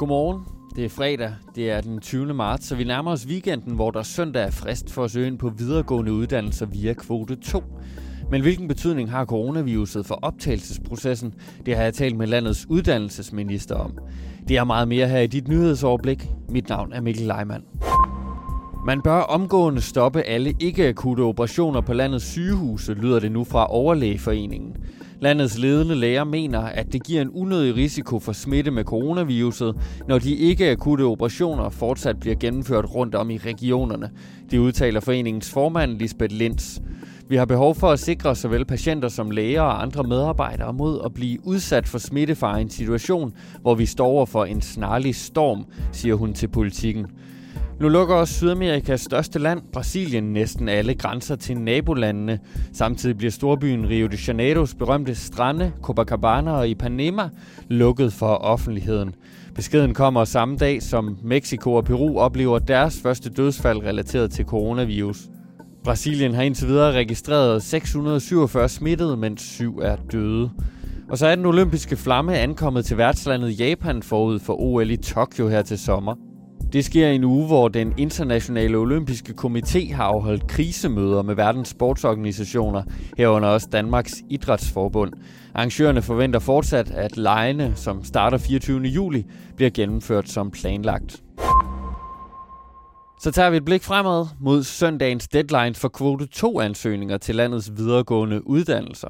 Godmorgen. Det er fredag. Det er den 20. marts, så vi nærmer os weekenden, hvor der søndag er frist for at søge ind på videregående uddannelser via kvote 2. Men hvilken betydning har coronaviruset for optagelsesprocessen? Det har jeg talt med landets uddannelsesminister om. Det er meget mere her i dit nyhedsoverblik. Mit navn er Mikkel Leimann. Man bør omgående stoppe alle ikke-akutte operationer på landets sygehuse, lyder det nu fra Overlægeforeningen. Landets ledende læger mener, at det giver en unødig risiko for smitte med coronaviruset, når de ikke-akutte operationer fortsat bliver gennemført rundt om i regionerne. Det udtaler foreningens formand Lisbeth Linds. Vi har behov for at sikre såvel patienter som læger og andre medarbejdere mod at blive udsat for smittefare i en situation, hvor vi står over for en snarlig storm, siger hun til politikken. Nu lukker også Sydamerikas største land, Brasilien, næsten alle grænser til nabolandene. Samtidig bliver storbyen Rio de Janeiros berømte strande, Copacabana og Ipanema lukket for offentligheden. Beskeden kommer samme dag, som Mexico og Peru oplever deres første dødsfald relateret til coronavirus. Brasilien har indtil videre registreret 647 smittede, mens syv er døde. Og så er den olympiske flamme ankommet til værtslandet Japan forud for OL i Tokyo her til sommer. Det sker i en uge, hvor den internationale olympiske komité har afholdt krisemøder med verdens sportsorganisationer, herunder også Danmarks Idrætsforbund. Arrangørerne forventer fortsat, at lejene, som starter 24. juli, bliver gennemført som planlagt. Så tager vi et blik fremad mod søndagens deadline for kvote 2-ansøgninger til landets videregående uddannelser.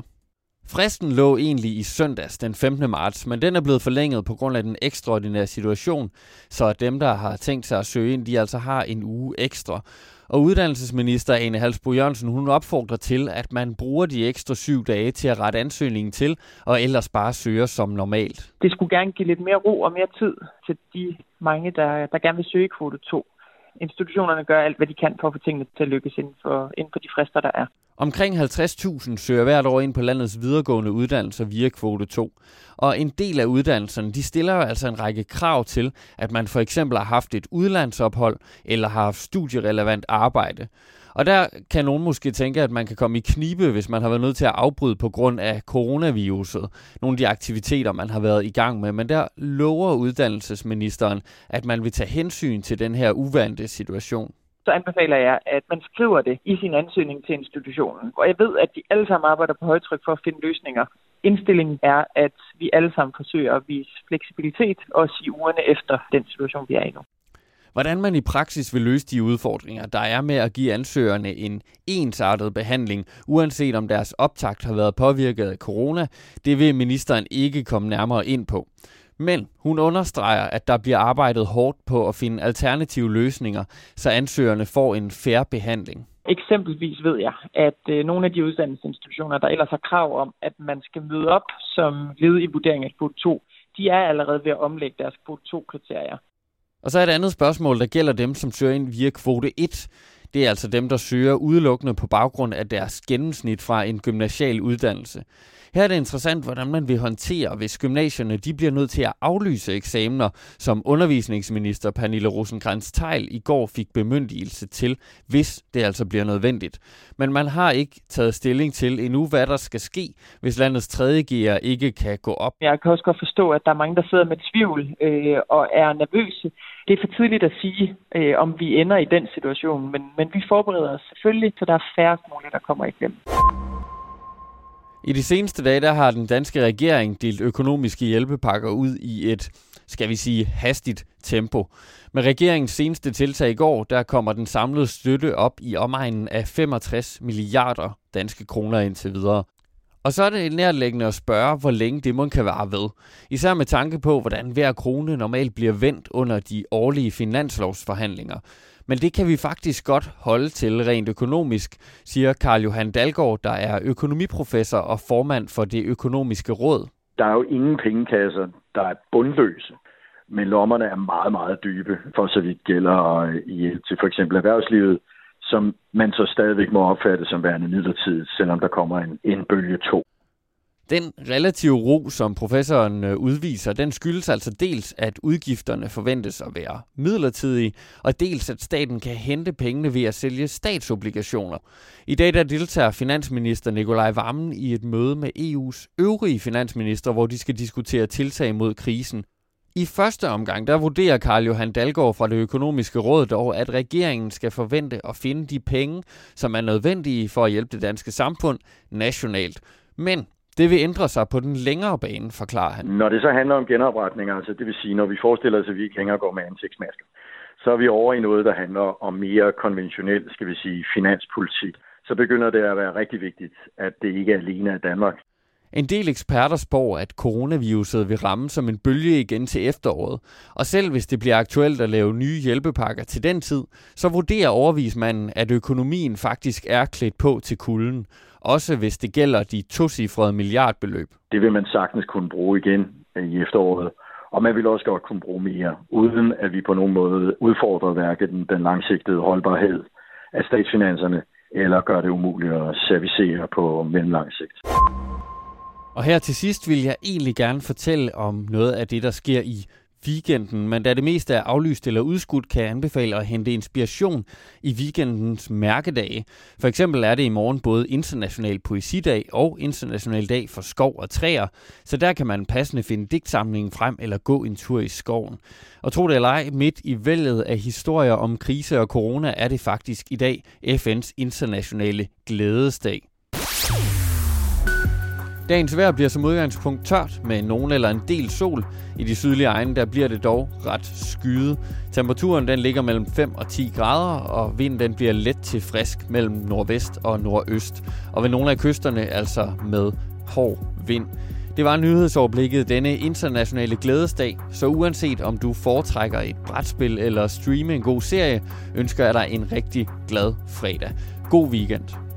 Fristen lå egentlig i søndags den 15. marts, men den er blevet forlænget på grund af den ekstraordinære situation, så dem, der har tænkt sig at søge ind, de altså har en uge ekstra. Og uddannelsesminister Ane Halsbo Jørgensen, hun opfordrer til, at man bruger de ekstra syv dage til at rette ansøgningen til, og ellers bare søger som normalt. Det skulle gerne give lidt mere ro og mere tid til de mange, der, der gerne vil søge kvote 2 institutionerne gør alt, hvad de kan for at få tingene til at lykkes inden for, inden for de frister, der er. Omkring 50.000 søger hvert år ind på landets videregående uddannelser via kvote 2. Og en del af uddannelserne, de stiller jo altså en række krav til, at man for eksempel har haft et udlandsophold eller har haft studierelevant arbejde. Og der kan nogen måske tænke, at man kan komme i knibe, hvis man har været nødt til at afbryde på grund af coronaviruset. Nogle af de aktiviteter, man har været i gang med. Men der lover uddannelsesministeren, at man vil tage hensyn til den her uvante situation så anbefaler jeg, at man skriver det i sin ansøgning til institutionen. Og jeg ved, at de alle sammen arbejder på højtryk for at finde løsninger. Indstillingen er, at vi alle sammen forsøger at vise fleksibilitet, også i ugerne efter den situation, vi er i nu. Hvordan man i praksis vil løse de udfordringer, der er med at give ansøgerne en ensartet behandling, uanset om deres optakt har været påvirket af corona, det vil ministeren ikke komme nærmere ind på. Men hun understreger, at der bliver arbejdet hårdt på at finde alternative løsninger, så ansøgerne får en færre behandling. Eksempelvis ved jeg, at øh, nogle af de uddannelsesinstitutioner, der ellers har krav om, at man skal møde op som led i vurdering af kvote 2, de er allerede ved at omlægge deres kvote 2-kriterier. Og så er et andet spørgsmål, der gælder dem, som søger ind via kvote 1. Det er altså dem, der søger udelukkende på baggrund af deres gennemsnit fra en gymnasial uddannelse. Her er det interessant, hvordan man vil håndtere, hvis gymnasierne de bliver nødt til at aflyse eksamener, som undervisningsminister Pernille rosenkrantz teil i går fik bemyndigelse til, hvis det altså bliver nødvendigt. Men man har ikke taget stilling til endnu, hvad der skal ske, hvis landets tredje gear ikke kan gå op. Jeg kan også godt forstå, at der er mange, der sidder med tvivl øh, og er nervøse. Det er for tidligt at sige, øh, om vi ender i den situation, men, men vi forbereder os selvfølgelig, så der er færre mulige, der kommer i klemme. I de seneste dage der har den danske regering delt økonomiske hjælpepakker ud i et, skal vi sige, hastigt tempo. Med regeringens seneste tiltag i går, der kommer den samlede støtte op i omegnen af 65 milliarder danske kroner indtil videre. Og så er det nærliggende at spørge, hvor længe det må kan være ved. Især med tanke på, hvordan hver krone normalt bliver vendt under de årlige finanslovsforhandlinger. Men det kan vi faktisk godt holde til rent økonomisk, siger Karl Johan Dalgaard, der er økonomiprofessor og formand for det økonomiske råd. Der er jo ingen pengekasser, der er bundløse, men lommerne er meget, meget dybe, for så vidt gælder øh, i, til for eksempel erhvervslivet, som man så stadigvæk må opfatte som værende midlertidigt, selvom der kommer en, en bølge 2. Den relative ro, som professoren øh, udviser, den skyldes altså dels, at udgifterne forventes at være midlertidige, og dels, at staten kan hente pengene ved at sælge statsobligationer. I dag der deltager finansminister Nikolaj Vammen i et møde med EU's øvrige finansminister, hvor de skal diskutere tiltag mod krisen. I første omgang, der vurderer Karl Johan Dalgaard fra det økonomiske råd dog, at regeringen skal forvente at finde de penge, som er nødvendige for at hjælpe det danske samfund nationalt. Men det vil ændre sig på den længere bane, forklarer han. Når det så handler om genopretning, altså det vil sige, når vi forestiller os, at vi ikke længere går med ansigtsmasker, så er vi over i noget, der handler om mere konventionel, skal vi sige, finanspolitik. Så begynder det at være rigtig vigtigt, at det ikke er alene er Danmark. En del eksperter spår, at coronaviruset vil ramme som en bølge igen til efteråret, og selv hvis det bliver aktuelt at lave nye hjælpepakker til den tid, så vurderer overvismanden, at økonomien faktisk er klædt på til kulden, også hvis det gælder de tocifrede milliardbeløb. Det vil man sagtens kunne bruge igen i efteråret, og man vil også godt kunne bruge mere, uden at vi på nogen måde udfordrer hverken den, den langsigtede holdbarhed af statsfinanserne, eller gør det umuligt at servicere på mellemlang sigt. Og her til sidst vil jeg egentlig gerne fortælle om noget af det, der sker i weekenden, men da det meste er aflyst eller udskudt, kan jeg anbefale at hente inspiration i weekendens mærkedage. For eksempel er det i morgen både International Poesidag og International Dag for Skov og Træer, så der kan man passende finde digtsamlingen frem eller gå en tur i skoven. Og tro det eller ej, midt i vældet af historier om krise og corona er det faktisk i dag FN's internationale glædesdag. Dagens vejr bliver som udgangspunkt tørt med nogen eller en del sol. I de sydlige egne der bliver det dog ret skyet. Temperaturen den ligger mellem 5 og 10 grader, og vinden den bliver let til frisk mellem nordvest og nordøst. Og ved nogle af kysterne altså med hård vind. Det var nyhedsoverblikket denne internationale glædesdag, så uanset om du foretrækker et brætspil eller streame en god serie, ønsker jeg dig en rigtig glad fredag. God weekend.